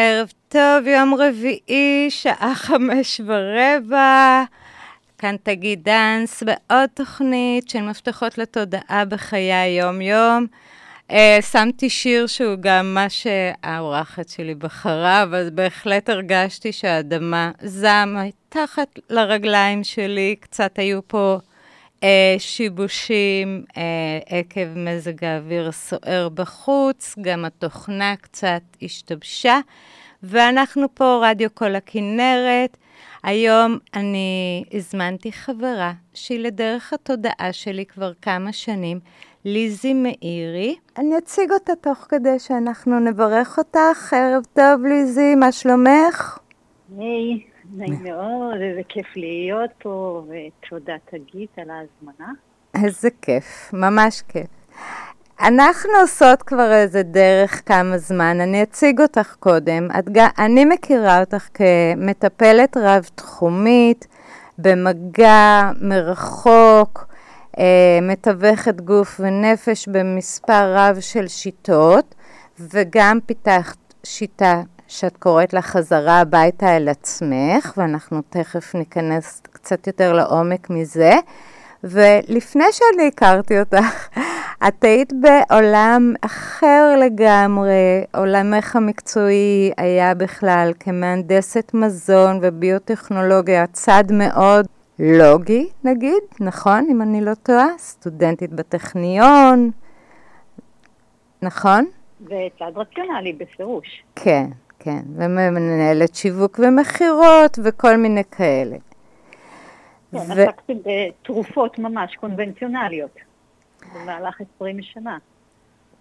ערב טוב, יום רביעי, שעה חמש ורבע. כאן תגיד דאנס בעוד תוכנית של מפתחות לתודעה בחיי היום-יום. Uh, שמתי שיר שהוא גם מה שהאורחת שלי בחרה, אבל בהחלט הרגשתי שהאדמה זעם מתחת לרגליים שלי. קצת היו פה שיבושים uh, עקב מזג האוויר הסוער בחוץ, גם התוכנה קצת השתבשה, ואנחנו פה, רדיו כל הכנרת. היום אני הזמנתי חברה שהיא לדרך התודעה שלי כבר כמה שנים, ליזי מאירי. אני אציג אותה תוך כדי שאנחנו נברך אותך. ערב טוב, ליזי, מה שלומך? היי, נעים מאוד, איזה כיף להיות פה, ותודה תגית על ההזמנה. איזה כיף, ממש כיף. אנחנו עושות כבר איזה דרך כמה זמן, אני אציג אותך קודם. את, אני מכירה אותך כמטפלת רב-תחומית, במגע, מרחוק, אה, מתווכת גוף ונפש במספר רב של שיטות, וגם פיתחת שיטה שאת קוראת לה חזרה הביתה אל עצמך, ואנחנו תכף ניכנס קצת יותר לעומק מזה. ולפני שאני הכרתי אותך, את היית בעולם אחר לגמרי, עולמך המקצועי היה בכלל כמהנדסת מזון וביוטכנולוגיה, צד מאוד לוגי נגיד, נכון? אם אני לא טועה? סטודנטית בטכניון, נכון? וצד רציונלי בפירוש. כן, כן, ומנהלת שיווק ומכירות וכל מיני כאלה. כן, ו... עסקתי בתרופות ממש קונבנציונליות במהלך 20 שנה.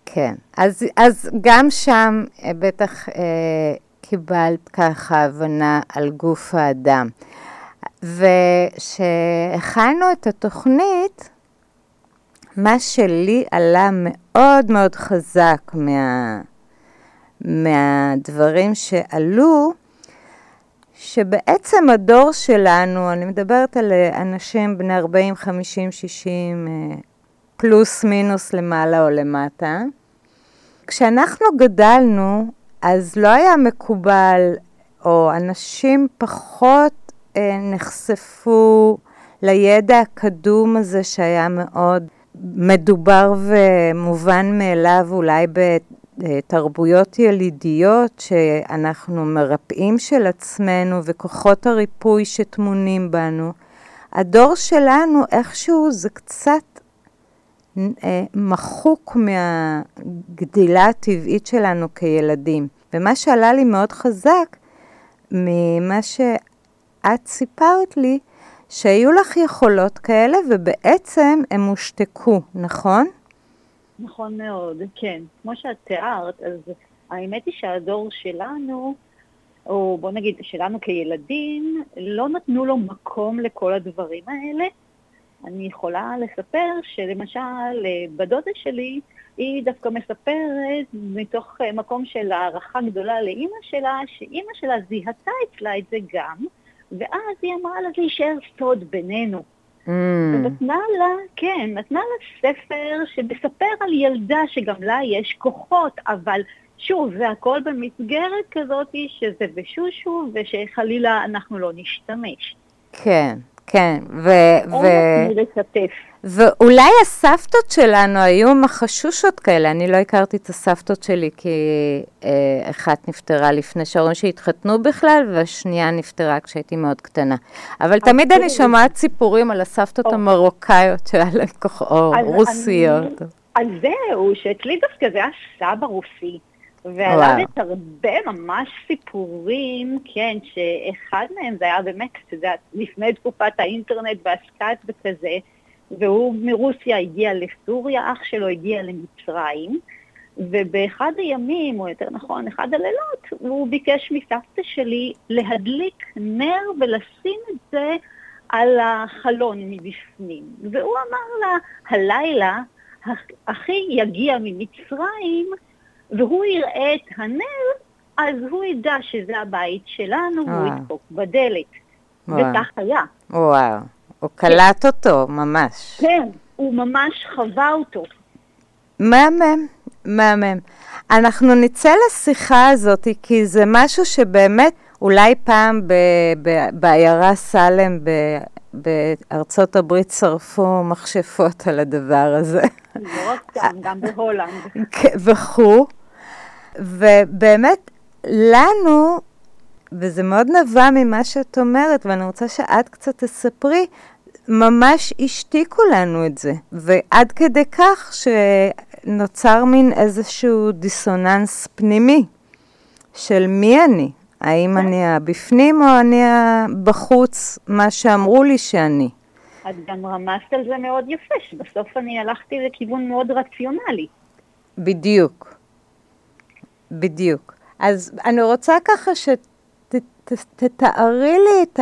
כן, אז, אז גם שם אה, בטח אה, קיבלת ככה הבנה על גוף האדם. וכשהכנו את התוכנית, מה שלי עלה מאוד מאוד חזק מה, מהדברים שעלו, שבעצם הדור שלנו, אני מדברת על אה, אנשים בני 40, 50, 60, פלוס מינוס למעלה או למטה, כשאנחנו גדלנו, אז לא היה מקובל, או אנשים פחות אה, נחשפו לידע הקדום הזה שהיה מאוד מדובר ומובן מאליו אולי תרבויות ילידיות שאנחנו מרפאים של עצמנו וכוחות הריפוי שטמונים בנו. הדור שלנו איכשהו זה קצת אה, מחוק מהגדילה הטבעית שלנו כילדים. ומה שעלה לי מאוד חזק ממה שאת סיפרת לי, שהיו לך יכולות כאלה ובעצם הם הושתקו, נכון? נכון מאוד, כן. כמו שאת תיארת, אז האמת היא שהדור שלנו, או בוא נגיד שלנו כילדים, לא נתנו לו מקום לכל הדברים האלה. אני יכולה לספר שלמשל בדודה שלי, היא דווקא מספרת מתוך מקום של הערכה גדולה לאימא שלה, שאימא שלה זיהתה אצלה את זה גם, ואז היא אמרה לה זה יישאר סוד בינינו. Mm. ונתנה לה, כן, נתנה לה ספר שמספר על ילדה שגם לה יש כוחות, אבל שוב, זה הכל במסגרת כזאת שזה בשושו, ושחלילה אנחנו לא נשתמש. כן, כן, ו... ו... לשתף. ואולי הסבתות שלנו היו מחשושות כאלה, אני לא הכרתי את הסבתות שלי כי אה, אחת נפטרה לפני שההורים שהתחתנו בכלל, והשנייה נפטרה כשהייתי מאוד קטנה. אבל תמיד אני שומעת סיפורים על הסבתות המרוקאיות שהיה להם כוח, או רוסיות. אז זהו, שאצלי דווקא זה היה סבא רוסי. ועלדת הרבה ממש סיפורים, כן, שאחד מהם זה היה באמת, אתה יודע, לפני תקופת האינטרנט והסקאט וכזה, והוא מרוסיה הגיע לסוריה, אח שלו הגיע למצרים, ובאחד הימים, או יותר נכון, אחד הלילות, הוא ביקש מסבתא שלי להדליק נר ולשים את זה על החלון מבפנים. והוא אמר לה, הלילה אחי יגיע ממצרים והוא יראה את הנר, אז הוא ידע שזה הבית שלנו, והוא אה. ידפוק בדלת. וכך היה. וואו. הוא קלט אותו, ממש. כן, הוא ממש חווה אותו. מהמם. מהמם. אנחנו נצא לשיחה הזאת, כי זה משהו שבאמת, אולי פעם בעיירה סלם בארצות הברית שרפו מכשפות על הדבר הזה. לא רק כאן, גם בהולנד. וכו', ובאמת, לנו, וזה מאוד נבע ממה שאת אומרת, ואני רוצה שאת קצת תספרי, ממש השתיקו לנו את זה, ועד כדי כך שנוצר מין איזשהו דיסוננס פנימי של מי אני, האם כן. אני הבפנים או אני הבחוץ, מה שאמרו לי שאני. את גם רמזת על זה מאוד יפה, שבסוף אני הלכתי לכיוון מאוד רציונלי. בדיוק, בדיוק. אז אני רוצה ככה שתתארי לי את.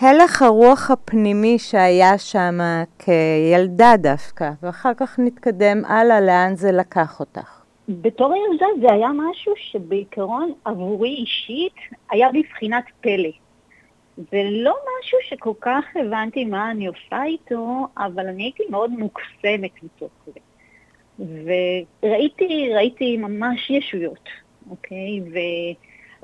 הלך הרוח הפנימי שהיה שם כילדה דווקא, ואחר כך נתקדם הלאה לאן זה לקח אותך. בתור ילדה זה היה משהו שבעיקרון עבורי אישית היה בבחינת פלא. זה לא משהו שכל כך הבנתי מה אני עושה איתו, אבל אני הייתי מאוד מוקסמת מתוך זה. וראיתי, ראיתי ממש ישויות, אוקיי? ו...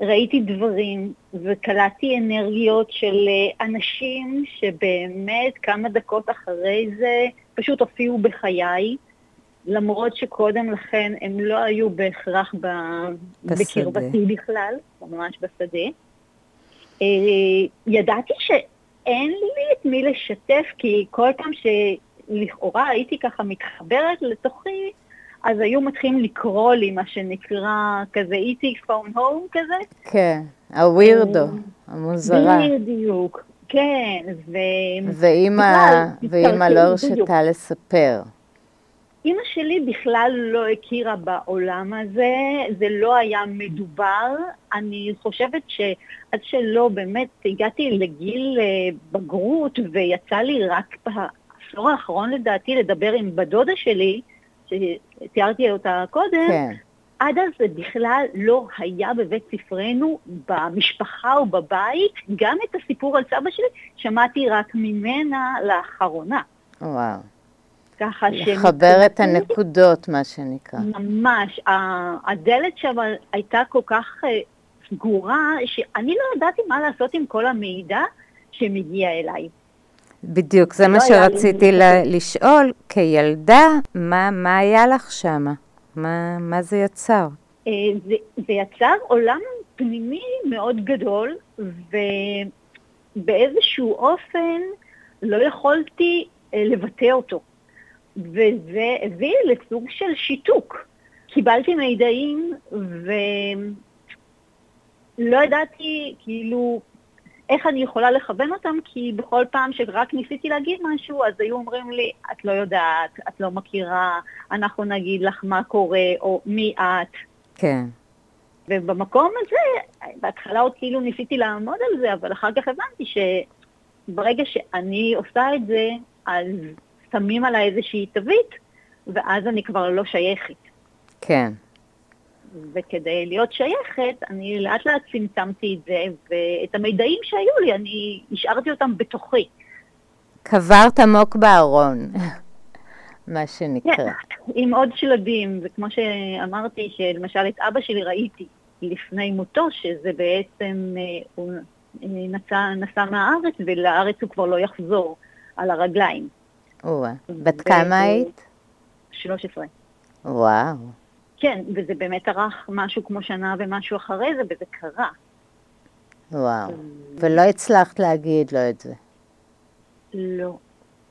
ראיתי דברים וקלטתי אנרגיות של אה, אנשים שבאמת כמה דקות אחרי זה פשוט הופיעו בחיי, למרות שקודם לכן הם לא היו בהכרח ב... בקרבתי בכלל, ממש בשדה. אה, ידעתי שאין לי את מי לשתף, כי כל פעם שלכאורה הייתי ככה מתחברת לתוכי, אז היו מתחילים לקרוא לי, מה שנקרא, כזה איטי פון הום כזה. כן, הווירדו, אה, המוזרה. בדיוק, כן, ו... ואימא לא הרשתה לספר. אימא שלי בכלל לא הכירה בעולם הזה, זה לא היה מדובר. אני חושבת שעד שלא באמת הגעתי לגיל אה, בגרות ויצא לי רק בעשור האחרון לדעתי לדבר עם בדודה שלי, שתיארתי אותה קודם, כן. עד אז זה בכלל לא היה בבית ספרנו, במשפחה או בבית. גם את הסיפור על סבא שלי שמעתי רק ממנה לאחרונה. וואו. ככה ש... לחבר את הנקודות, מה שנקרא. ממש. הדלת שם הייתה כל כך אה, סגורה, שאני לא ידעתי מה לעשות עם כל המידע שמגיע אליי. בדיוק, זה מה לא שרציתי לשאול. כילדה, מה, מה היה לך שם? מה, מה זה יצר? אה, זה, זה יצר עולם פנימי מאוד גדול, ובאיזשהו אופן לא יכולתי אה, לבטא אותו. וזה הביא לסוג של שיתוק. קיבלתי מידעים ולא ידעתי כאילו איך אני יכולה לכוון אותם, כי בכל פעם שרק ניסיתי להגיד משהו, אז היו אומרים לי, את לא יודעת, את לא מכירה, אנחנו נגיד לך מה קורה, או מי את. כן. ובמקום הזה, בהתחלה עוד כאילו ניסיתי לעמוד על זה, אבל אחר כך הבנתי שברגע שאני עושה את זה, אז שמים עליי איזושהי תווית, ואז אני כבר לא שייכת. כן. וכדי להיות שייכת, אני לאט לאט צמצמתי את זה, ואת המידעים שהיו לי, אני השארתי אותם בתוכי. קברת עמוק בארון, מה שנקרא. כן, עם עוד שלדים, וכמו שאמרתי, שלמשל את אבא שלי ראיתי לפני מותו, שזה בעצם, אה, הוא אה, נסע, נסע מהארץ, ולארץ הוא כבר לא יחזור על הרגליים. או, בת כמה היית? 13. וואו. כן, וזה באמת ארך משהו כמו שנה ומשהו אחרי זה, וזה קרה. וואו. ולא הצלחת להגיד לו את זה. לא,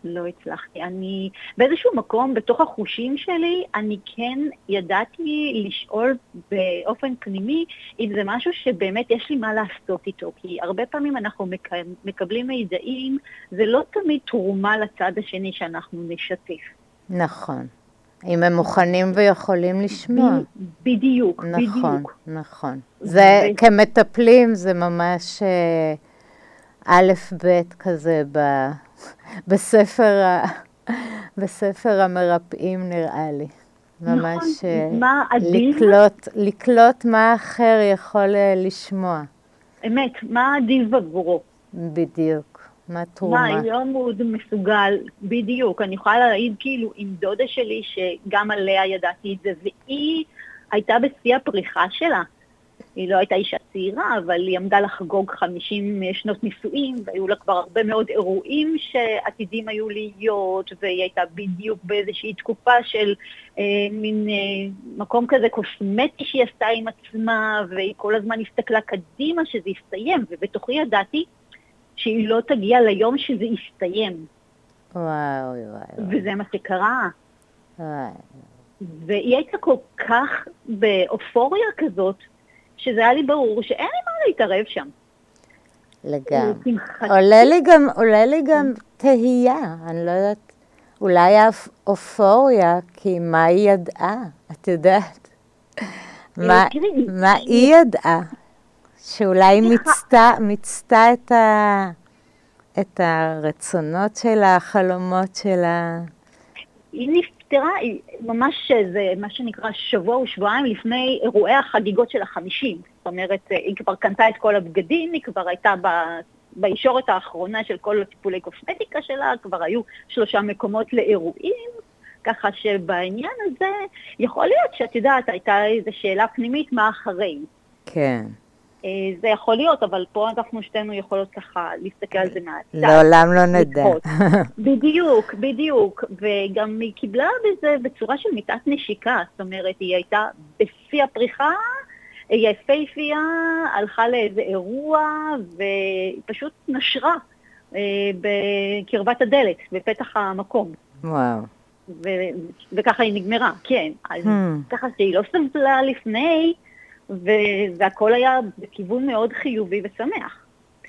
לא הצלחתי. אני, באיזשהו מקום, בתוך החושים שלי, אני כן ידעתי לשאול באופן פנימי אם זה משהו שבאמת יש לי מה לעשות איתו. כי הרבה פעמים אנחנו מקבלים מידעים, זה לא תמיד תרומה לצד השני שאנחנו נשתף. נכון. אם הם מוכנים ויכולים לשמוע. בדיוק, נכון, בדיוק. נכון, נכון. זה, כמטפלים, זה ממש אה, א', ב' כזה ב, בספר, ה, בספר המרפאים, נראה לי. ממש נכון, אה, מה לקלוט, לקלוט מה האחר יכול אה, לשמוע. אמת, מה עדיף עבורו. בדיוק, מה התרומה? מה היום הוא מסוגל, בדיוק. אני יכולה להעיד כאילו עם דודה שלי, שגם עליה ידעתי את זה, והיא הייתה בשיא הפריחה שלה. היא לא הייתה אישה צעירה, אבל היא עמדה לחגוג 50 שנות נישואים, והיו לה כבר הרבה מאוד אירועים שעתידים היו להיות, והיא הייתה בדיוק באיזושהי תקופה של אה, מין אה, מקום כזה קוסמטי שהיא עשתה עם עצמה, והיא כל הזמן הסתכלה קדימה שזה יסתיים, ובתוכי ידעתי שהיא לא תגיע ליום שזה יסתיים. וואו, וואו. וזה מה שקרה. והיא הייתה כל כך באופוריה כזאת, שזה היה לי ברור שאין לי מה להתערב שם. לגמרי. עולה לי גם, עולה לי גם תהייה, אני לא יודעת, אולי אף אופוריה, כי מה היא ידעה, את יודעת? מה, תראי, מה היא ידעה? שאולי. מיצתה, מיצתה את, ה, את הרצונות שלה, החלומות שלה. היא נפטרה, היא ממש זה מה שנקרא שבוע או שבועיים לפני אירועי החגיגות של החמישים. זאת אומרת, היא כבר קנתה את כל הבגדים, היא כבר הייתה ב... בישורת האחרונה של כל הטיפולי קוסמטיקה שלה, כבר היו שלושה מקומות לאירועים, ככה שבעניין הזה, יכול להיות שאת יודעת, הייתה איזו שאלה פנימית מה אחרי. כן, אה, זה יכול להיות, אבל פה אנחנו שתינו יכולות ככה להסתכל על זה מהצד. לעולם לא נדע. בדיוק, בדיוק. וגם היא קיבלה בזה בצורה של מיטת נשיקה. זאת אומרת, היא הייתה בשיא הפריחה, היא יפהפייה, הלכה לאיזה אירוע, והיא פשוט נשרה אה, בקרבת הדלת, בפתח המקום. וואו. ו- וככה היא נגמרה, כן. אז Hmm. ככה שהיא לא סבלה לפני, והכל היה בכיוון מאוד חיובי ושמח.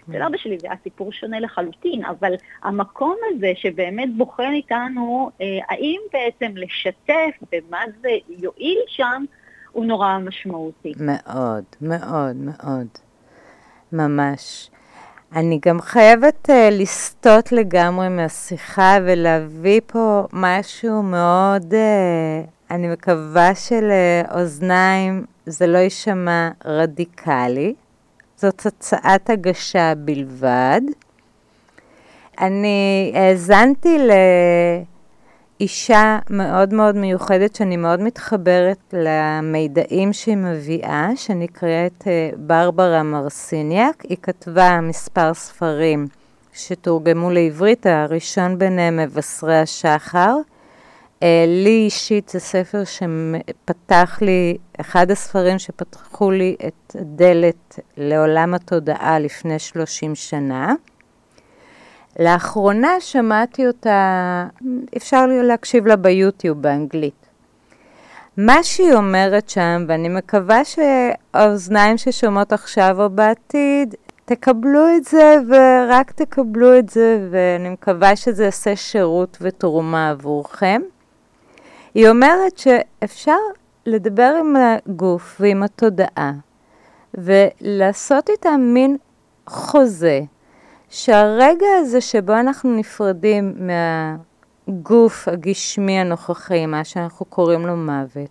אצל אבא שלי זה היה סיפור שונה לחלוטין, אבל המקום הזה שבאמת בוחן איתנו אה, האם בעצם לשתף במה זה יועיל שם, הוא נורא משמעותי. מאוד, מאוד, מאוד. ממש. אני גם חייבת uh, לסטות לגמרי מהשיחה ולהביא פה משהו מאוד, uh, אני מקווה שלאוזניים זה לא יישמע רדיקלי. זאת הצעת הגשה בלבד. אני האזנתי לאישה מאוד מאוד מיוחדת שאני מאוד מתחברת למידעים שהיא מביאה, שנקראת אה, ברברה מרסיניאק. היא כתבה מספר ספרים שתורגמו לעברית, הראשון ביניהם מבשרי השחר. אה, לי אישית זה ספר שפתח לי, אחד הספרים שפתחו לי את הדלת לעולם התודעה לפני 30 שנה. לאחרונה שמעתי אותה, אפשר להקשיב לה ביוטיוב באנגלית. מה שהיא אומרת שם, ואני מקווה שהאוזניים ששומעות עכשיו או בעתיד, תקבלו את זה ורק תקבלו את זה, ואני מקווה שזה יעשה שירות ותרומה עבורכם. היא אומרת שאפשר לדבר עם הגוף ועם התודעה ולעשות איתה מין חוזה שהרגע הזה שבו אנחנו נפרדים מהגוף הגשמי הנוכחי, מה שאנחנו קוראים לו מוות,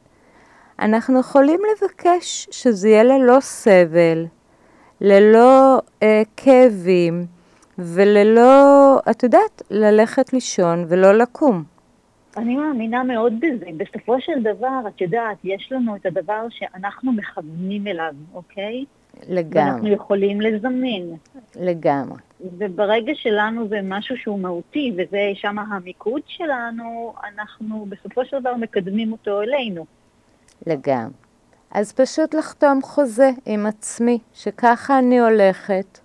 אנחנו יכולים לבקש שזה יהיה ללא סבל, ללא אה, כאבים וללא, את יודעת, ללכת לישון ולא לקום. אני מאמינה מאוד בזה. בסופו של דבר, את יודעת, יש לנו את הדבר שאנחנו מכוונים אליו, אוקיי? לגמרי, יכולים לזמן. לגמרי. וברגע שלנו זה משהו שהוא מהותי, וזה שם המיקוד שלנו, אנחנו בסופו של דבר מקדמים אותו אלינו. לגמרי. אז פשוט לחתום חוזה עם עצמי, שככה אני הולכת,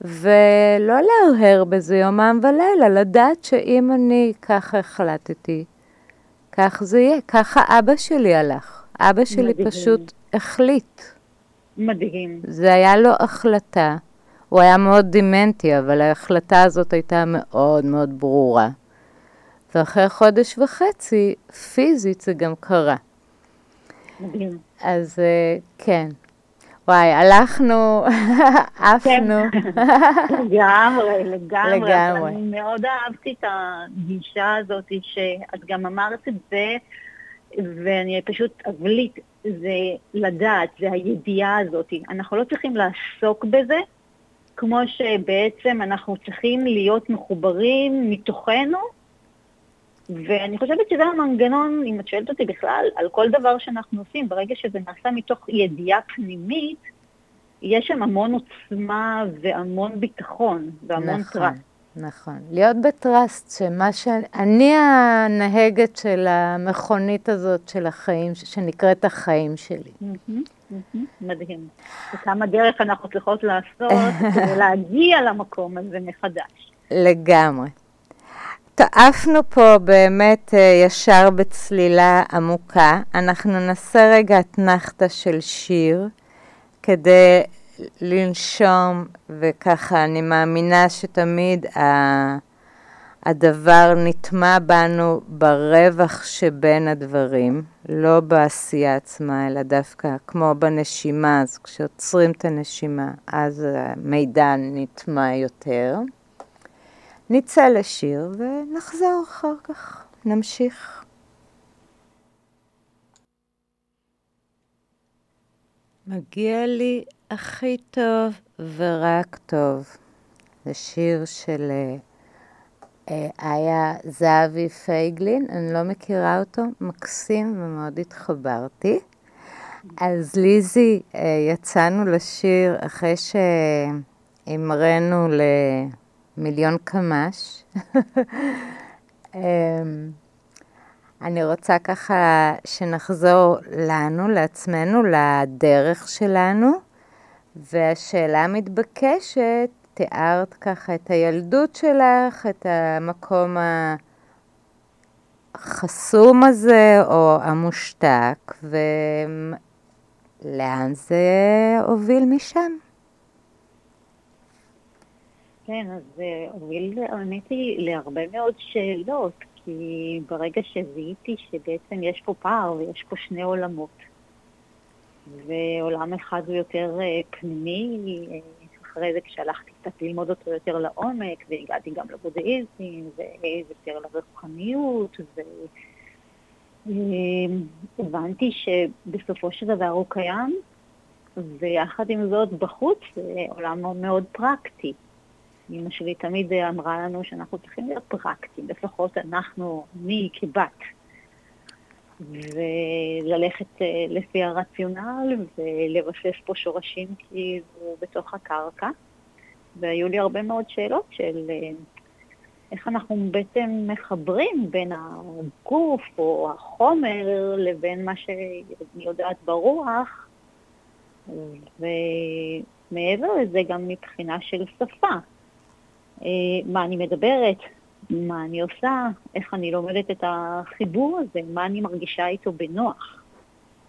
ולא להרהר בזה יומם ולילה, לדעת שאם אני ככה החלטתי, כך זה יהיה. ככה אבא שלי הלך. אבא שלי מדהים. פשוט החליט. מדהים. זה היה לו החלטה. הוא היה מאוד דימנטי, אבל ההחלטה הזאת הייתה מאוד מאוד ברורה. ואחרי חודש וחצי, פיזית זה גם קרה. מדהים. אז אה, כן. וואי, הלכנו, עפנו. לגמרי, לגמרי. לגמרי. אבל אני מאוד אהבתי את הגישה הזאת, שאת גם אמרת את זה, ואני פשוט אבליט, זה לדעת, זה הידיעה הזאת. אנחנו לא צריכים לעסוק בזה, כמו שבעצם אנחנו צריכים להיות מחוברים מתוכנו, ואני חושבת שזה המנגנון, אם את שואלת אותי בכלל, על כל דבר שאנחנו עושים, ברגע שזה נעשה מתוך ידיעה פנימית, יש שם המון עוצמה והמון ביטחון והמון נכון, טראסט. נכון, להיות בטראסט, שמה ש... אני הנהגת של המכונית הזאת של החיים, שנקראת החיים שלי. מדהים. וכמה דרך אנחנו צריכות לעשות כדי להגיע למקום הזה מחדש. לגמרי. טעפנו פה באמת אה, ישר בצלילה עמוקה. אנחנו נעשה רגע אתנחתא של שיר כדי לנשום, וככה אני מאמינה שתמיד הדבר נטמע בנו ברווח שבין הדברים, לא בעשייה עצמה, אלא דווקא כמו בנשימה, אז כשעוצרים את הנשימה, אז המידע נטמע יותר. נצא לשיר ונחזור אחר כך, נמשיך. מגיע לי הכי טוב ורק טוב. זה שיר של אה, איה זהבי פייגלין, אני לא מכירה אותו, מקסים ומאוד התחברתי. אז ליזי, אה, יצאנו לשיר אחרי שהמראנו למיליון קמ"ש. אמ, אני רוצה ככה שנחזור לנו, לעצמנו, לדרך שלנו, והשאלה המתבקשת, תיארת ככה את הילדות שלך, את המקום החסום הזה או המושתק, ולאן זה הוביל משם? כן, אז זה הוביל, האמת היא, להרבה מאוד שאלות, כי ברגע שזיהיתי שבעצם יש פה פער ויש פה שני עולמות, ועולם אחד הוא יותר אה, פנימי, אה, אחרי זה כשהלכתי קצת ללמוד אותו יותר לעומק, והגעתי גם לבודהיזם, ויותר לרוחניות, והבנתי שבסופו של דבר הוא קיים, ויחד עם זאת בחוץ זה עולם מאוד פרקטי. אמא שלי תמיד אמרה לנו שאנחנו צריכים להיות פרקטיים, לפחות אנחנו, אני כבת. וללכת אה, לפי הרציונל ולבסס פה שורשים כאילו בתוך הקרקע. והיו לי הרבה מאוד שאלות של אה, איך אנחנו בעצם מחברים בין הגוף או החומר לבין מה שאני יודעת ברוח, ומעבר לזה גם מבחינה של שפה. אה, מה אני מדברת, מה אני עושה, איך אני לומדת את החיבור הזה, מה אני מרגישה איתו בנוח.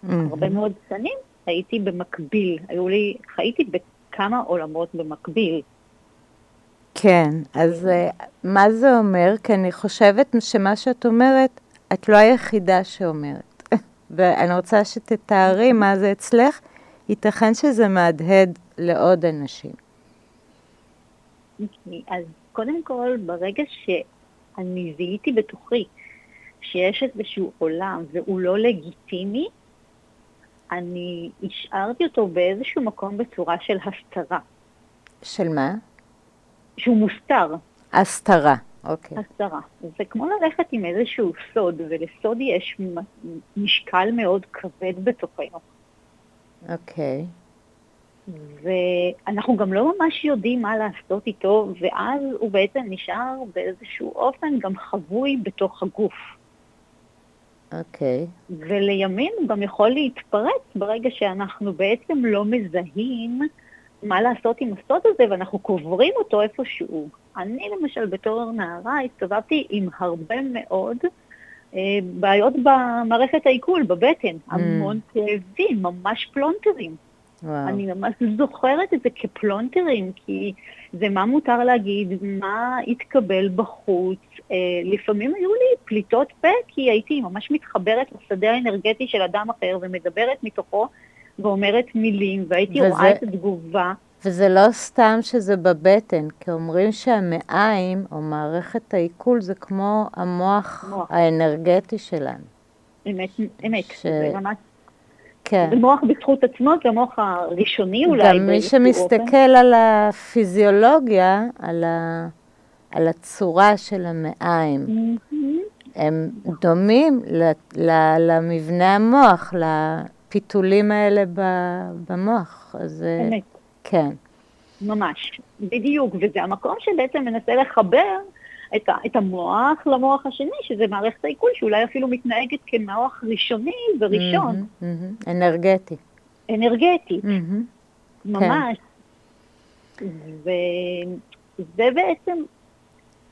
Mm-hmm. הרבה מאוד שנים הייתי במקביל, היו לי, חייתי בכמה עולמות במקביל. כן, אז אה, מה זה אומר? כי אני חושבת שמה שאת אומרת, את לא היחידה שאומרת. ואני רוצה שתתארי מה זה אצלך, ייתכן שזה מהדהד לעוד אנשים. Okay, אוקיי, אז קודם כל, ברגע שאני זיהיתי בתוכי שיש איזשהו עולם והוא לא לגיטימי, אני השארתי אותו באיזשהו מקום בצורה של הסתרה. של מה? שהוא מוסתר. הסתרה, אוקיי. הסתרה. זה כמו ללכת עם איזשהו סוד, ולסוד יש משקל מאוד כבד בתוכנו. אוקיי. ואנחנו גם לא ממש יודעים מה לעשות איתו, ואז הוא בעצם נשאר באיזשהו אופן גם חבוי בתוך הגוף. אוקיי. Okay. ולימים הוא גם יכול להתפרץ ברגע שאנחנו בעצם לא מזהים מה לעשות עם הסוד הזה, ואנחנו קוברים אותו איפשהו. אני למשל בתור נערה הסתובבתי עם הרבה מאוד אה, בעיות במערכת העיכול, בבטן, mm. המון כאבים, ממש פלונטרים. וואו. אני ממש זוכרת את זה כפלונטרים, כי זה מה מותר להגיד, מה התקבל בחוץ. אה, לפעמים היו לי פליטות פה, כי הייתי ממש מתחברת לשדה האנרגטי של אדם אחר ומדברת מתוכו ואומרת מילים, והייתי וזה, רואה את התגובה. וזה לא סתם שזה בבטן, כי אומרים שהמעיים, או מערכת העיכול, זה כמו המוח מוח. האנרגטי שלנו. אמת, אמת. ש... זה ממש כן. זה מוח בזכות עצמו, זה המוח הראשוני אולי. גם מי שמסתכל על הפיזיולוגיה, על, ה... על הצורה של המעיים, Mm-hmm. הם דומים ל... ל... למבנה המוח, לפיתולים האלה ב... במוח. אז אה, אמת. כן, ממש, בדיוק, וזה המקום שבעצם מנסה לחבר את, ה, את המוח למוח השני, שזה מערכת העיכול, שאולי אפילו מתנהגת כמוח ראשוני וראשון, מהמם, מהמם. אנרגטי. אנרגטי, מהמם. ממש. וזה בעצם,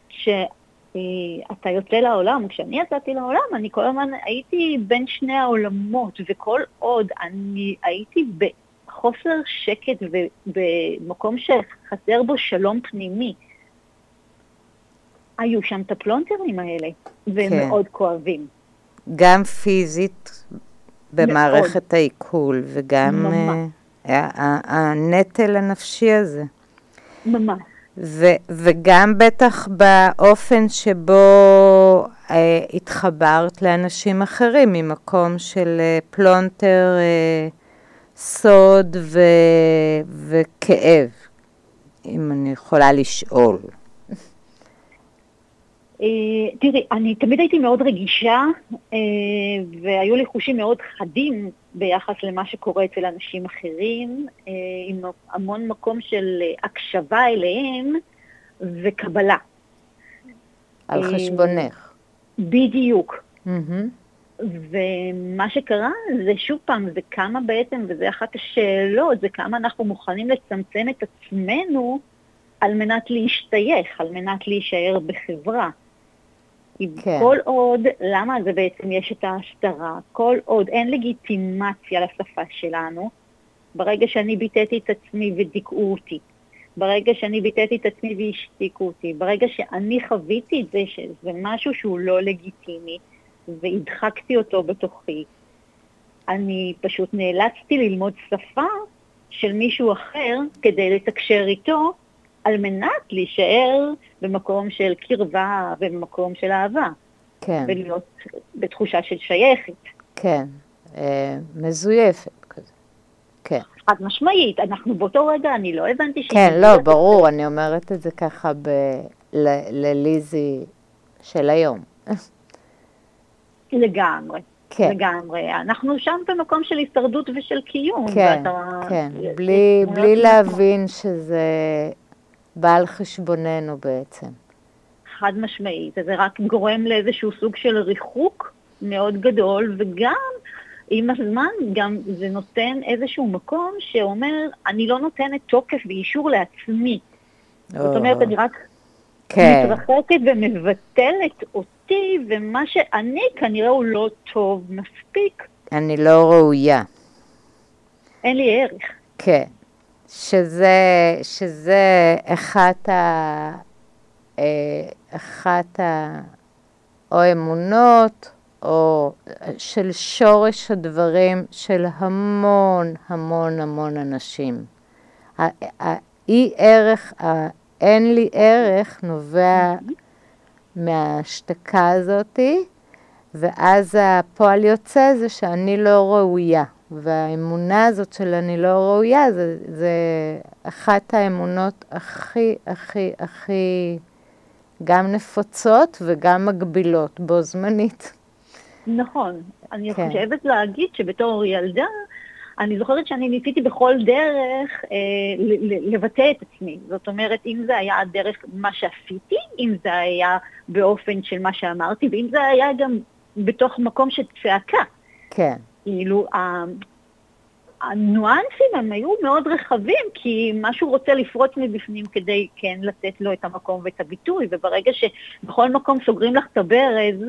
כשאתה יוצא לעולם, כשאני יצאתי לעולם, אני כל הזמן הייתי בין שני העולמות, וכל עוד אני הייתי בחוסר שקט ובמקום שחסר בו שלום פנימי, היו שם את הפלונטרים האלה, והם כן. מאוד כואבים. גם פיזית במערכת העיכול, וגם ה- הנטל הנפשי הזה. ממש. ו- וגם בטח באופן שבו אה, התחברת לאנשים אחרים, ממקום של אה, פלונטר, אה, סוד ו- וכאב, אם אני יכולה לשאול. אה, תראי, אני תמיד הייתי מאוד רגישה, אה, והיו לי חושים מאוד חדים ביחס למה שקורה אצל אנשים אחרים, אה, עם המון מקום של הקשבה אליהם וקבלה. על חשבונך. בדיוק. ומה שקרה זה שוב פעם, זה כמה בעצם, וזה אחת השאלות, זה כמה אנחנו מוכנים לצמצם את עצמנו על מנת להשתייך, על מנת להישאר בחברה. כי כן. כל עוד, למה זה בעצם יש את ההסתרה? כל עוד אין לגיטימציה לשפה שלנו, ברגע שאני ביטאתי את עצמי ודיכאו אותי, ברגע שאני ביטאתי את עצמי והשתיקו אותי, ברגע שאני חוויתי את זה שזה משהו שהוא לא לגיטימי, והדחקתי אותו בתוכי, אני פשוט נאלצתי ללמוד שפה של מישהו אחר כדי לתקשר איתו, על מנת להישאר במקום של קרבה ובמקום של אהבה, כן, ולהיות בתחושה של שייכת. כן. אה, מזויפת כזה. כן. חד משמעית, אנחנו באותו רגע, אני לא הבנתי שהיא כן, לא. ברור, אני אומרת את זה ככה ב- ל- לליזי של היום. לגמרי, כן, לגמרי. אנחנו שם במקום של הישרדות ושל קיום. כן, ואתה- כן, זה- בלי, זה בלי מאוד להבין שזה בא על חשבוננו בעצם. חד משמעית, אז זה רק גורם לאיזשהו סוג של ריחוק מאוד גדול, וגם עם הזמן גם זה נותן איזשהו מקום שאומר, אני לא נותנת תוקף ואישור לעצמי. זאת אומרת, אני רק כן, מתרחקת ומבטלת אותי, ומה שאני כנראה הוא לא טוב מספיק, אני לא ראויה. אין לי ערך. כן, שזה, שזה אחת ה... אה, אחת ה... או אמונות, או של שורש הדברים של המון המון המון אנשים. האי ערך, האין לי ערך, נובע מההשתקה הזאתי, ואז הפועל יוצא זה שאני לא ראויה. והאמונה הזאת של אני לא ראויה, זה, זה אחת האמונות הכי, הכי, הכי גם נפוצות וגם מגבילות בו זמנית. נכון. אני כן. חושבת להגיד שבתור ילדה, אני זוכרת שאני ניסיתי בכל דרך אה, ל- ל- לבטא את עצמי. זאת אומרת, אם זה היה דרך מה שעשיתי, אם זה היה באופן של מה שאמרתי, ואם זה היה גם בתוך מקום של צעקה. כן, כאילו, ה- הניואנסים הם היו מאוד רחבים, כי משהו רוצה לפרוץ מבפנים כדי כן לתת לו את המקום ואת הביטוי, וברגע שבכל מקום סוגרים לך את הברז,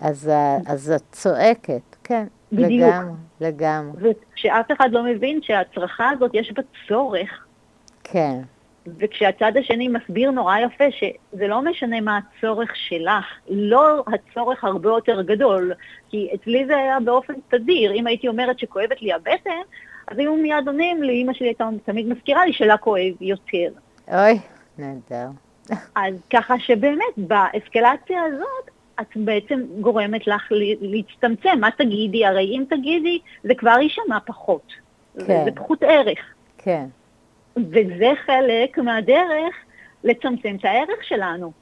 אז, אז את צועקת, כן, בדיוק. לגמרי, לגמרי, וכשאף אחד לא מבין שההצרחה הזאת יש בה צורך, כן, וכשהצד השני מסביר נורא יפה שזה לא משנה מה הצורך שלך, לא הצורך הרבה יותר גדול, כי אצלי זה היה באופן תדיר, אם הייתי אומרת שכואבת לי הבטן, אז היו מיד עונים לי, אמא שלי הייתה תמיד מזכירה לי שלה כואב יותר. אוי, נהדר, אז ככה שבאמת באסקלציה הזאת, את בעצם גורמת לך להצטמצם. מה תגידי? הרי אם תגידי, זה כבר יישמע פחות. כן. זה פחות ערך. כן. וזה חלק מהדרך לצמצם את הערך שלנו,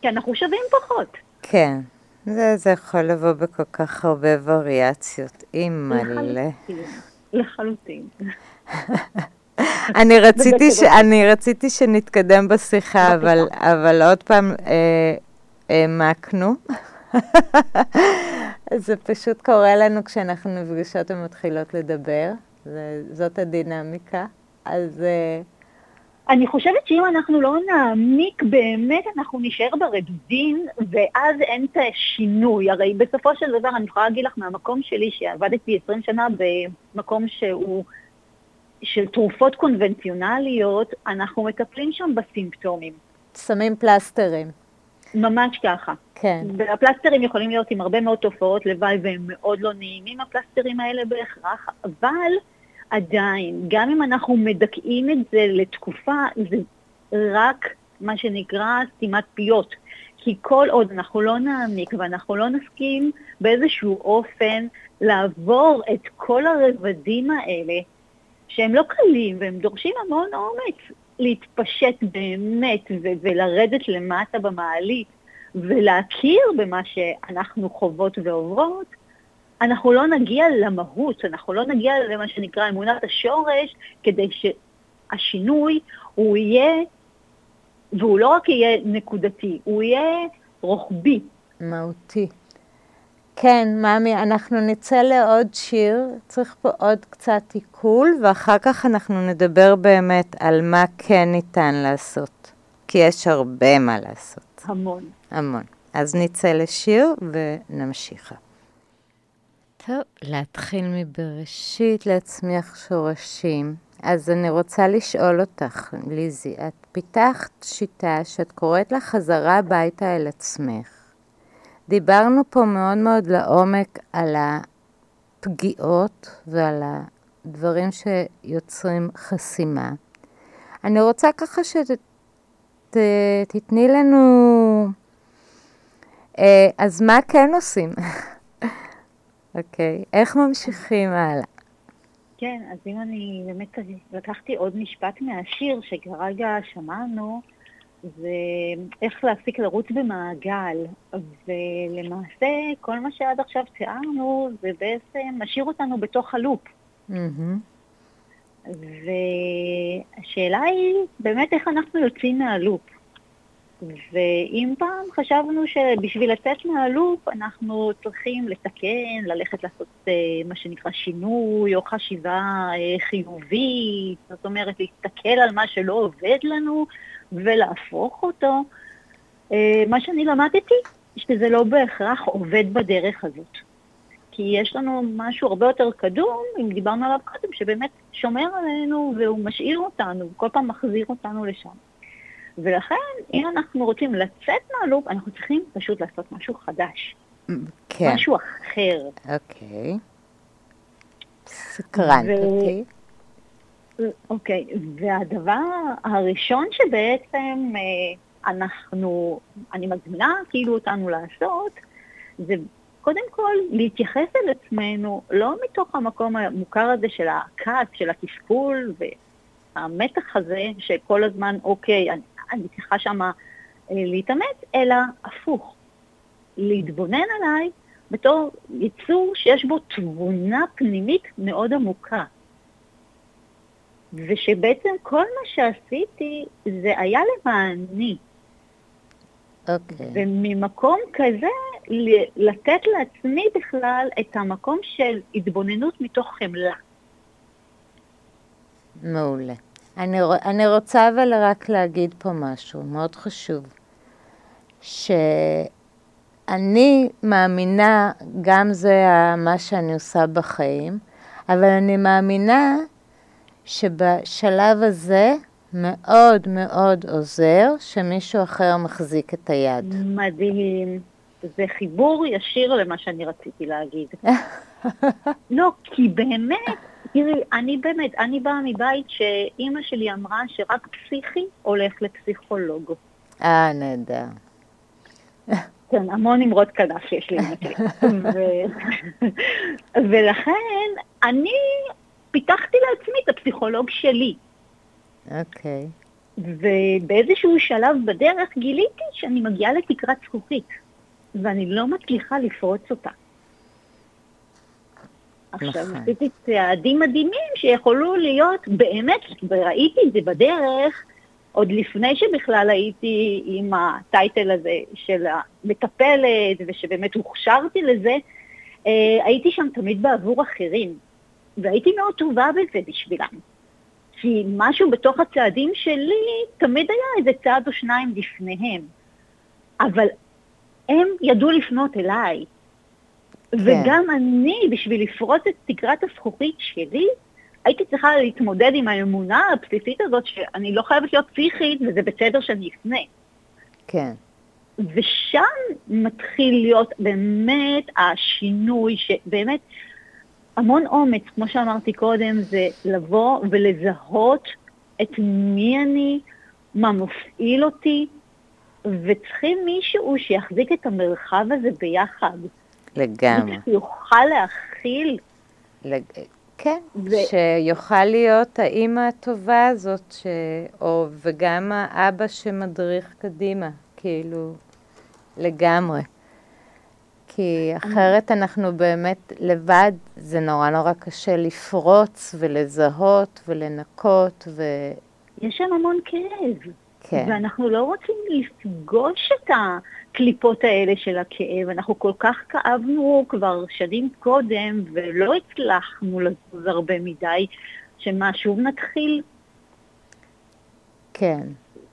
כי אנחנו שווים פחות. כן. זה, זה יכול לבוא בכל כך הרבה וריאציות, אימא'לה. לחלוטין. אני רציתי, ש, אני רציתי שנתקדם בשיחה, אבל, אבל עוד פעם אה, העמקנו. זה פשוט קורה לנו כשאנחנו נפגשות ומתחילות לדבר, זאת הדינמיקה. אז... אה, אני חושבת שאם אנחנו לא נעמיק באמת, אנחנו נשאר ברדודים, ואז אין את השינוי. הרי בסופו של דבר, אני יכולה להגיד לך מהמקום שלי, שעבדתי 20 שנה במקום שהוא של תרופות קונבנציונליות, אנחנו מטפלים שם בסימפטומים. שמים פלסטרים. ממש ככה. כן. והפלסטרים יכולים להיות עם הרבה מאוד תופעות לוואי, והם מאוד לא נעימים, הפלסטרים האלה בהכרח, אבל עדיין, גם אם אנחנו מדכאים את זה לתקופה, זה רק מה שנקרא סתימת פיות. כי כל עוד אנחנו לא נעמיק ואנחנו לא נסכים באיזשהו אופן לעבור את כל הרבדים האלה, שהם לא קלים והם דורשים המון אומץ להתפשט באמת ו- ולרדת למטה במעלית ולהכיר במה שאנחנו חוות ועוברות, אנחנו לא נגיע למהות, אנחנו לא נגיע למה שנקרא אמונת השורש, כדי שהשינוי הוא יהיה, והוא לא רק יהיה נקודתי, הוא יהיה רוחבי. מהותי. כן, ממי, אנחנו נצא לעוד שיר, צריך פה עוד קצת עיכול, ואחר כך אנחנו נדבר באמת על מה כן ניתן לעשות, כי יש הרבה מה לעשות. המון. המון. אז נצא לשיר ונמשיכה. טוב, להתחיל מבראשית, להצמיח שורשים. אז אני רוצה לשאול אותך, ליזי, את פיתחת שיטה שאת קוראת לה חזרה הביתה אל עצמך. דיברנו פה מאוד מאוד לעומק על הפגיעות ועל הדברים שיוצרים חסימה. אני רוצה ככה שתתני לנו, אה, אז מה כן עושים? אוקיי, okay. איך ממשיכים הלאה? כן, אז אם אני באמת לקחתי עוד משפט מהשיר שכרגע שמענו, זה איך להפסיק לרוץ במעגל. ולמעשה, כל מה שעד עכשיו תיארנו, זה בעצם משאיר אותנו בתוך הלופ. Mm-hmm. והשאלה היא באמת איך אנחנו יוצאים מהלופ. ואם פעם חשבנו שבשביל לצאת מהלופ אנחנו צריכים לתקן, ללכת לעשות אה, מה שנקרא שינוי או חשיבה אה, חיובית, זאת אומרת להסתכל על מה שלא עובד לנו ולהפוך אותו, אה, מה שאני למדתי שזה לא בהכרח עובד בדרך הזאת. כי יש לנו משהו הרבה יותר קדום, אם דיברנו עליו קודם, שבאמת שומר עלינו והוא משאיר אותנו, כל פעם מחזיר אותנו לשם. ולכן, אם אנחנו רוצים לצאת מהלופ, אנחנו צריכים פשוט לעשות משהו חדש. כן. משהו אחר. אוקיי. סקרנת ו... אותי. אוקיי, והדבר הראשון שבעצם אה, אנחנו, אני מזמינה כאילו אותנו לעשות, זה קודם כל להתייחס אל עצמנו לא מתוך המקום המוכר הזה של הכעס, של התסכול והמתח הזה שכל הזמן, אוקיי, אני, אני צריכה שמה אה, להתאמץ, אלא הפוך, להתבונן עליי בתור יצור שיש בו תבונה פנימית מאוד עמוקה. ושבעצם כל מה שעשיתי זה היה למעני. אוקיי. Okay. וממקום כזה, לתת לעצמי בכלל את המקום של התבוננות מתוך חמלה. מעולה. אני, אני רוצה אבל רק להגיד פה משהו מאוד חשוב, שאני מאמינה, גם זה מה שאני עושה בחיים, אבל אני מאמינה שבשלב הזה מאוד מאוד עוזר שמישהו אחר מחזיק את היד. מדהים. זה חיבור ישיר למה שאני רציתי להגיד. לא, כי באמת, תראי, אני באמת, אני באה מבית שאימא שלי אמרה שרק פסיכי הולך לפסיכולוג. אה, נהדר. כן, המון אמרות כנף יש לי. ולכן אני פיתחתי לעצמי את הפסיכולוג שלי. אוקיי. ובאיזשהו שלב בדרך גיליתי שאני מגיעה לתקרת זכוכית, ואני לא מצליחה לפרוץ אותה. עכשיו, נכון. עשיתי צעדים מדהימים שיכולו להיות באמת, וראיתי את זה בדרך, עוד לפני שבכלל הייתי עם הטייטל הזה של המטפלת, ושבאמת הוכשרתי לזה, אה, הייתי שם תמיד בעבור אחרים, והייתי מאוד טובה בזה בשבילם. כי משהו בתוך הצעדים שלי תמיד היה איזה צעד או שניים לפניהם. אבל הם ידעו לפנות אליי. כן. וגם אני, בשביל לפרוץ את תקרת הזכוכית שלי, הייתי צריכה להתמודד עם האמונה הבסיסית הזאת שאני לא חייבת להיות פסיכית וזה בסדר שאני אפנה. כן. ושם מתחיל להיות באמת השינוי, שבאמת המון אומץ, כמו שאמרתי קודם, זה לבוא ולזהות את מי אני, מה מפעיל אותי, וצריכים מישהו שיחזיק את המרחב הזה ביחד. לגמרי. שיוכל להכיל. לג... כן, ו... שיוכל להיות האימא הטובה הזאת, ש... או, וגם האבא שמדריך קדימה, כאילו, לגמרי. כי אחרת אנחנו באמת לבד, זה נורא נורא קשה לפרוץ ולזהות ולנקות ו... יש שם המון כאב. כן. ואנחנו לא רוצים לפגוש את הקליפות האלה של הכאב. אנחנו כל כך כאבנו כבר שנים קודם, ולא הצלחנו לזוז הרבה מדי, שמה, שוב נתחיל? כן.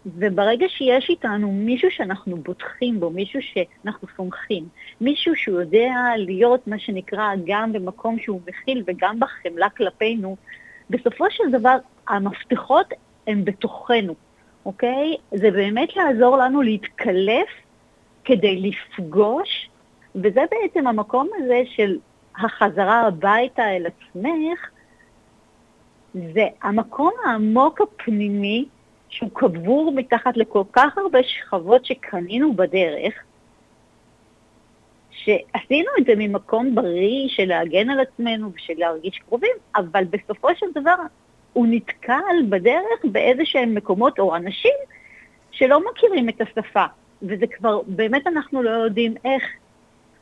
וברגע שיש איתנו מישהו שאנחנו בוטחים בו, מישהו שאנחנו סומכים, מישהו שהוא יודע להיות מה שנקרא גם במקום שהוא מכיל וגם בחמלה כלפינו, בסופו של דבר המפתחות הם בתוכנו, אוקיי? זה באמת לעזור לנו להתקלף כדי לפגוש, וזה בעצם המקום הזה של החזרה הביתה אל עצמך, זה המקום העמוק הפנימי שהוא קבור מתחת לכל כך הרבה שכבות שקנינו בדרך, שעשינו את זה ממקום בריא של להגן על עצמנו ושל להרגיש קרובים, אבל בסופו של דבר הוא נתקל בדרך באיזה שהם מקומות או אנשים שלא מכירים את השפה, וזה כבר, באמת אנחנו לא יודעים איך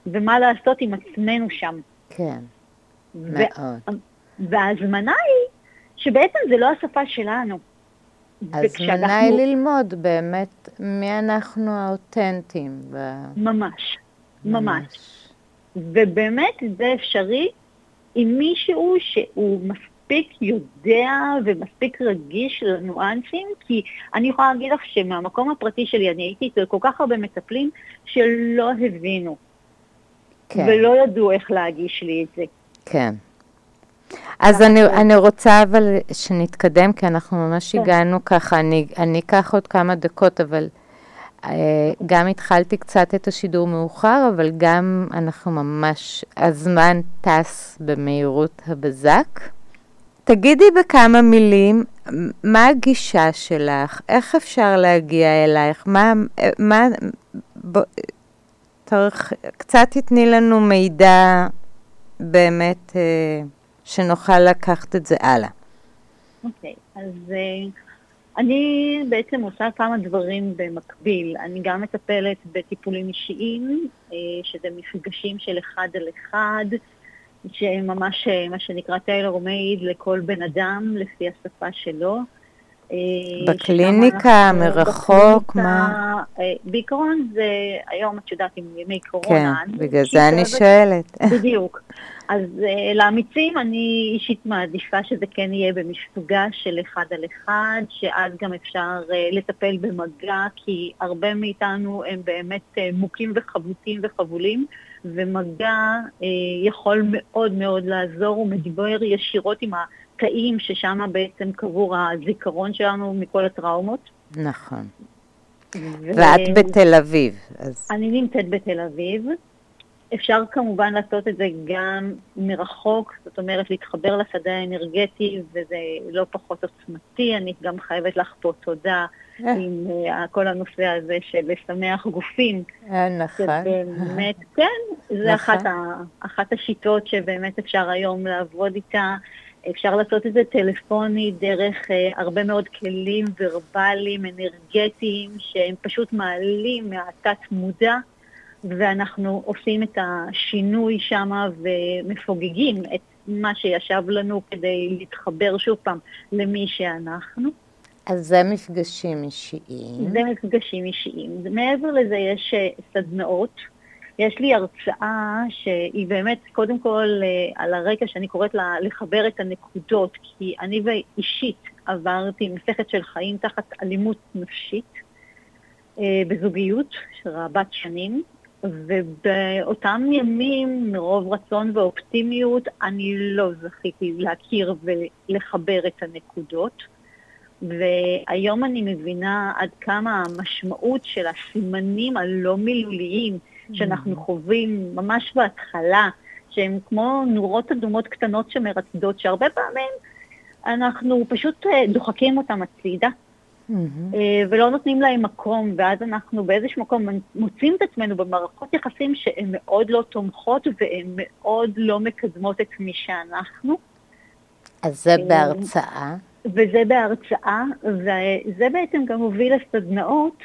ומה לעשות עם עצמנו שם. כן, מאוד. וההזמנה היא שבעצם זה לא השפה שלנו. הזמנה היא ללמוד באמת מי אנחנו האותנטיים. ו... ממש, ממש. ובאמת זה אפשרי עם מישהו שהוא מספיק יודע ומספיק רגיש לניואנסים, כי אני יכולה להגיד לך שמהמקום הפרטי שלי אני הייתי אצל כל כך הרבה מטפלים שלא הבינו. כן. ולא ידעו איך להגיש לי את זה. כן. אז אני, אני רוצה אבל שנתקדם, כי אנחנו ממש כן. הגענו ככה, אני, אני אקח עוד כמה דקות, אבל אה, גם התחלתי קצת את השידור מאוחר, אבל גם אנחנו ממש, הזמן טס במהירות הבזק. תגידי בכמה מילים, מה הגישה שלך? איך אפשר להגיע אלייך? מה, מה, ב, תרך, קצת תתני לנו מידע באמת... אה, שנוכל לקחת את זה הלאה. אוקיי, okay, אז uh, אני בעצם עושה כמה דברים במקביל. אני גם מטפלת בטיפולים אישיים, uh, שזה מפגשים של אחד על אחד, שהם ממש uh, מה שנקרא טיילור מייד לכל בן אדם לפי השפה שלו. בקליניקה, מרחוק, מה? בעיקרון זה, היום את יודעת, עם ימי קורונה. כן, בגלל זה אני שואלת. בדיוק. אז לאמיצים אני אישית מעדיפה שזה כן יהיה במפגש של אחד על אחד, שאז גם אפשר לטפל במגע, כי הרבה מאיתנו הם באמת מוכים וחבוטים וחבולים, ומגע uh, יכול מאוד מאוד לעזור, הוא מדבר ישירות עם התאים ששם בעצם קבור הזיכרון שלנו מכל הטראומות. נכון. ו... ואת בתל אביב. אז... אני נמצאת בתל אביב. אפשר כמובן לעשות את זה גם מרחוק, זאת אומרת להתחבר לשדה האנרגטי, וזה לא פחות עוצמתי. אני גם חייבת לך פה תודה עם uh, כל הנושא הזה של לשמח גופים. נכון. שבאמת, כן, זה אחת, ה, אחת השיטות שבאמת אפשר היום לעבוד איתה. אפשר לעשות את זה טלפוני דרך uh, הרבה מאוד כלים ורבליים, אנרגטיים, שהם פשוט מעלים מהתת מודע, ואנחנו עושים את השינוי שם ומפוגגים את מה שישב לנו כדי להתחבר שוב פעם למי שאנחנו. אז זה מפגשים אישיים. זה מפגשים אישיים. מעבר לזה יש אה, סדנאות. יש לי הרצאה שהיא באמת, קודם כל, אה, על הרקע שאני קוראת לה לחבר את הנקודות, כי אני ואישית עברתי מסכת של חיים תחת אלימות נפשית אה, בזוגיות רבת שנים, ובאותם ימים, מרוב רצון ואופטימיות, אני לא זכיתי להכיר ולחבר את הנקודות. והיום אני מבינה עד כמה המשמעות של הסימנים הלא מילוליים שאנחנו mm. חווים ממש בהתחלה, שהם כמו נורות אדומות קטנות שמרצדות, שהרבה פעמים אנחנו פשוט אה, דוחקים אותם הצידה, mm-hmm. ולא נותנים להם מקום, ואז אנחנו באיזשהו מקום מוצאים את עצמנו במערכות יחסים שהן מאוד לא תומכות והן מאוד לא מקדמות את מי שאנחנו. אז זה אה, בהרצאה. וזה בהרצאה, וזה בעצם גם הוביל לסדנאות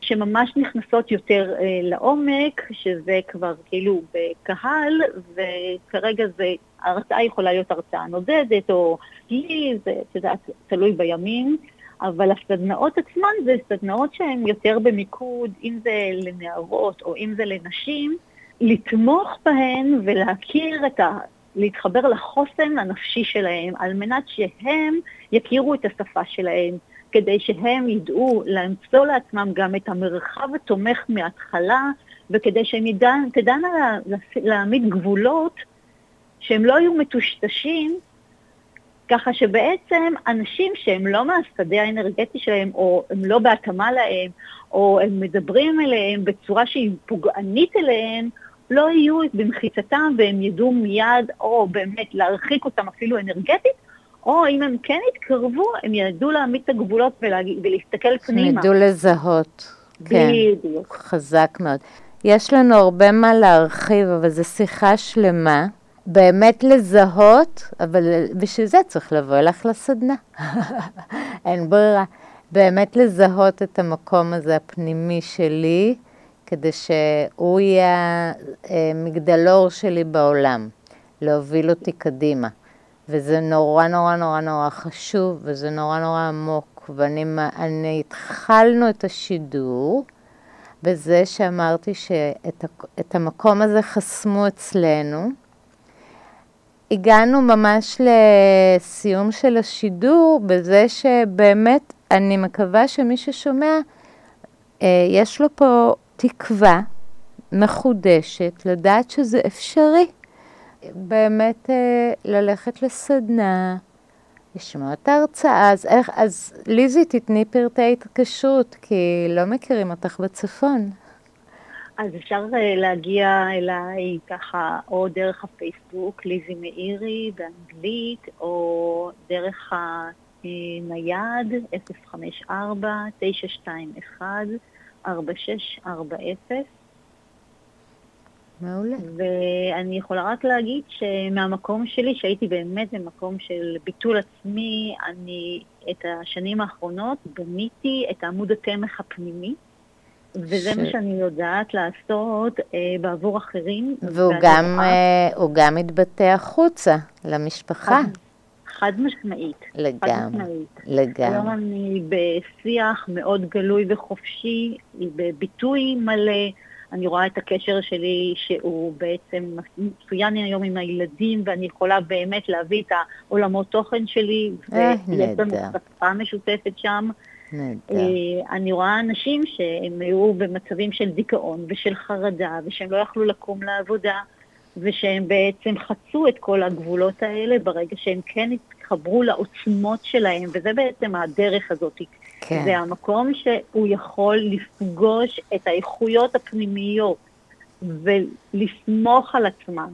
שממש נכנסות יותר אה, לעומק, שזה כבר כאילו בקהל, וכרגע זה, ההרצאה יכולה להיות הרצאה נודדת, או לי, זה, יודעת, תלוי בימים, אבל הסדנאות עצמן זה סדנאות שהן יותר במיקוד, אם זה לנערות או אם זה לנשים, לתמוך בהן ולהכיר את ה... להתחבר לחוסן הנפשי שלהם, על מנת שהם יכירו את השפה שלהם, כדי שהם ידעו למצוא לעצמם גם את המרחב התומך מההתחלה, וכדי שהם תדענה להעמיד גבולות שהם לא יהיו מטושטשים, ככה שבעצם אנשים שהם לא מהשדה האנרגטי שלהם, או הם לא בהתאמה להם, או הם מדברים אליהם בצורה שהיא פוגענית אליהם, לא יהיו במחיצתם והם ידעו מיד, או באמת להרחיק אותם אפילו אנרגטית, או אם הם כן יתקרבו, הם ידעו להעמיד את הגבולות ולהג... ולהסתכל פנימה. הם ידעו לזהות. כן. בדיוק. חזק מאוד. יש לנו הרבה מה להרחיב, אבל זו שיחה שלמה. באמת לזהות, אבל בשביל זה צריך לבוא אליך לסדנה. אין ברירה. באמת לזהות את המקום הזה הפנימי שלי, כדי שהוא יהיה המגדלור שלי בעולם, להוביל אותי קדימה. וזה נורא נורא נורא נורא חשוב, וזה נורא נורא עמוק. ואני התחלנו את השידור בזה שאמרתי שאת המקום הזה חסמו אצלנו. הגענו ממש לסיום של השידור בזה שבאמת אני מקווה שמי ששומע, אה, יש לו פה תקווה מחודשת לדעת שזה אפשרי. באמת אה, ללכת לסדנה, לשמוע את ההרצאה, אז איך, אז ליזי תתני פרטי התקשרות, כי לא מכירים אותך בצפון. אז אפשר אה, להגיע אליי ככה, או דרך הפייסבוק, ליזי מאירי באנגלית, או דרך הנייד, 054-921-4640. מעולה. ואני יכולה רק להגיד שמהמקום שלי, שהייתי באמת במקום של ביטול עצמי, אני את השנים האחרונות בניתי את עמוד התמך הפנימי. וזה ש... מה שאני יודעת לעשות אה, בעבור אחרים. והוא גם, אה, גם מתבטא החוצה, למשפחה. חד, משמעית. לגמרי, חד משמעית. לגמרי. היום אני בשיח מאוד גלוי וחופשי, בביטוי מלא. אני רואה את הקשר שלי שהוא בעצם מצוין היום עם הילדים, ואני יכולה באמת להביא את העולמות תוכן שלי, אה, ויש לנו שפה משותפת שם. נהדר. אני רואה אנשים שהם היו במצבים של דיכאון ושל חרדה, ושהם לא יכלו לקום לעבודה, ושהם בעצם חצו את כל הגבולות האלה ברגע שהם כן התחברו לעוצמות שלהם, וזה בעצם הדרך הזאת. כן. זה המקום שהוא יכול לפגוש את האיכויות הפנימיות ולסמוך על עצמם.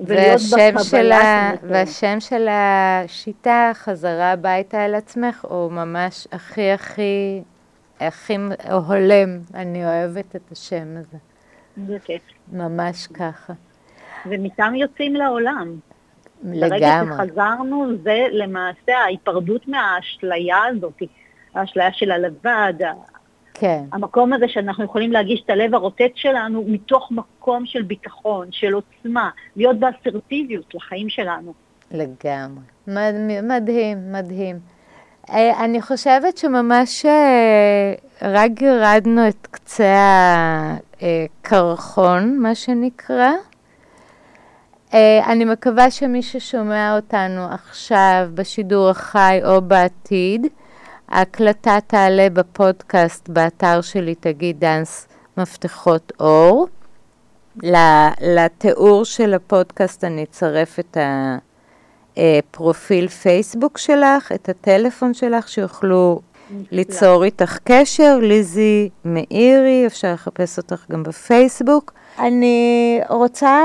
והשם של, ה... והשם של השיטה, חזרה הביתה אל עצמך, הוא ממש הכי הכי, הכי הולם. אני אוהבת את השם הזה. זה כיף. ממש ככה. ומשם יוצאים לעולם. לגמרי. ברגע שחזרנו, זה למעשה ההיפרדות מהאשליה הזאת, האשליה של הלבד, כן. המקום הזה שאנחנו יכולים להגיש את הלב הרוטט שלנו מתוך מקום של ביטחון, של עוצמה, להיות באסרטיביות לחיים שלנו. לגמרי. מדהים, מדהים. אה, אני חושבת שממש אה, רק גירדנו את קצה הקרחון, מה שנקרא. אה, אני מקווה שמי ששומע אותנו עכשיו בשידור החי או בעתיד, ההקלטה תעלה בפודקאסט באתר שלי, תגיד דאנס מפתחות אור. לתיאור של הפודקאסט אני אצרף את הפרופיל פייסבוק שלך, את הטלפון שלך, שיוכלו ליצור איתך קשר. ליזי מאירי, אפשר לחפש אותך גם בפייסבוק. אני רוצה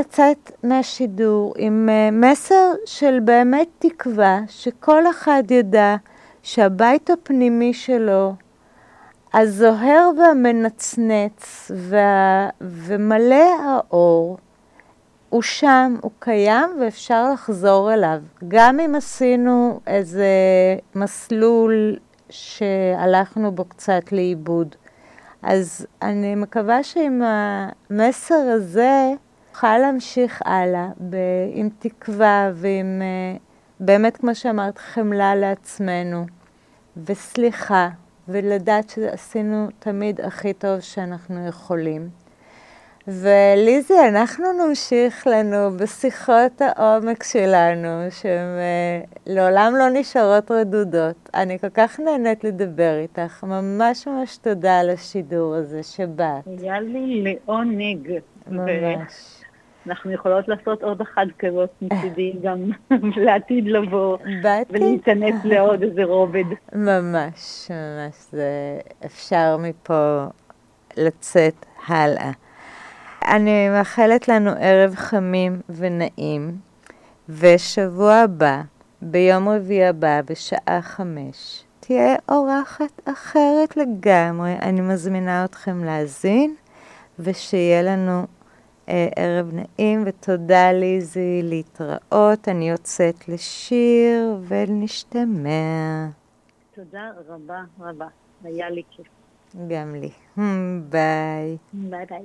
לצאת מהשידור עם אה, מסר של באמת תקווה שכל אחד ידע שהבית הפנימי שלו, הזוהר והמנצנץ וה... ומלא האור, הוא שם, הוא קיים ואפשר לחזור אליו. גם אם עשינו איזה מסלול שהלכנו בו קצת לאיבוד. אז אני מקווה שעם המסר הזה נוכל להמשיך הלאה עם תקווה ועם אה, באמת, כמו שאמרת, חמלה לעצמנו, וסליחה, ולדעת שעשינו תמיד הכי טוב שאנחנו יכולים. וליזי, אנחנו נמשיך לנו בשיחות העומק שלנו, שהן אה, לעולם לא נשארות רדודות. אני כל כך נהנית לדבר איתך, ממש ממש תודה על השידור הזה שבאת. היה לי לעונג. ממש. אנחנו יכולות לעשות עוד אחת כזאת מצידי גם לעתיד לבוא. ולהיכנס לעוד איזה רובד. ממש, ממש, זה אפשר מפה לצאת הלאה. אני מאחלת לנו ערב חמים ונעים, ושבוע הבא, ביום רביעי הבא, בשעה חמש, תהיה אורחת אחרת לגמרי. אני מזמינה אתכם להאזין, ושיהיה לנו אה, ערב נעים, ותודה ליזי להתראות. אני יוצאת לשיר ונשתמע. תודה רבה רבה, היה לי כיף. גם לי. ביי. ביי ביי.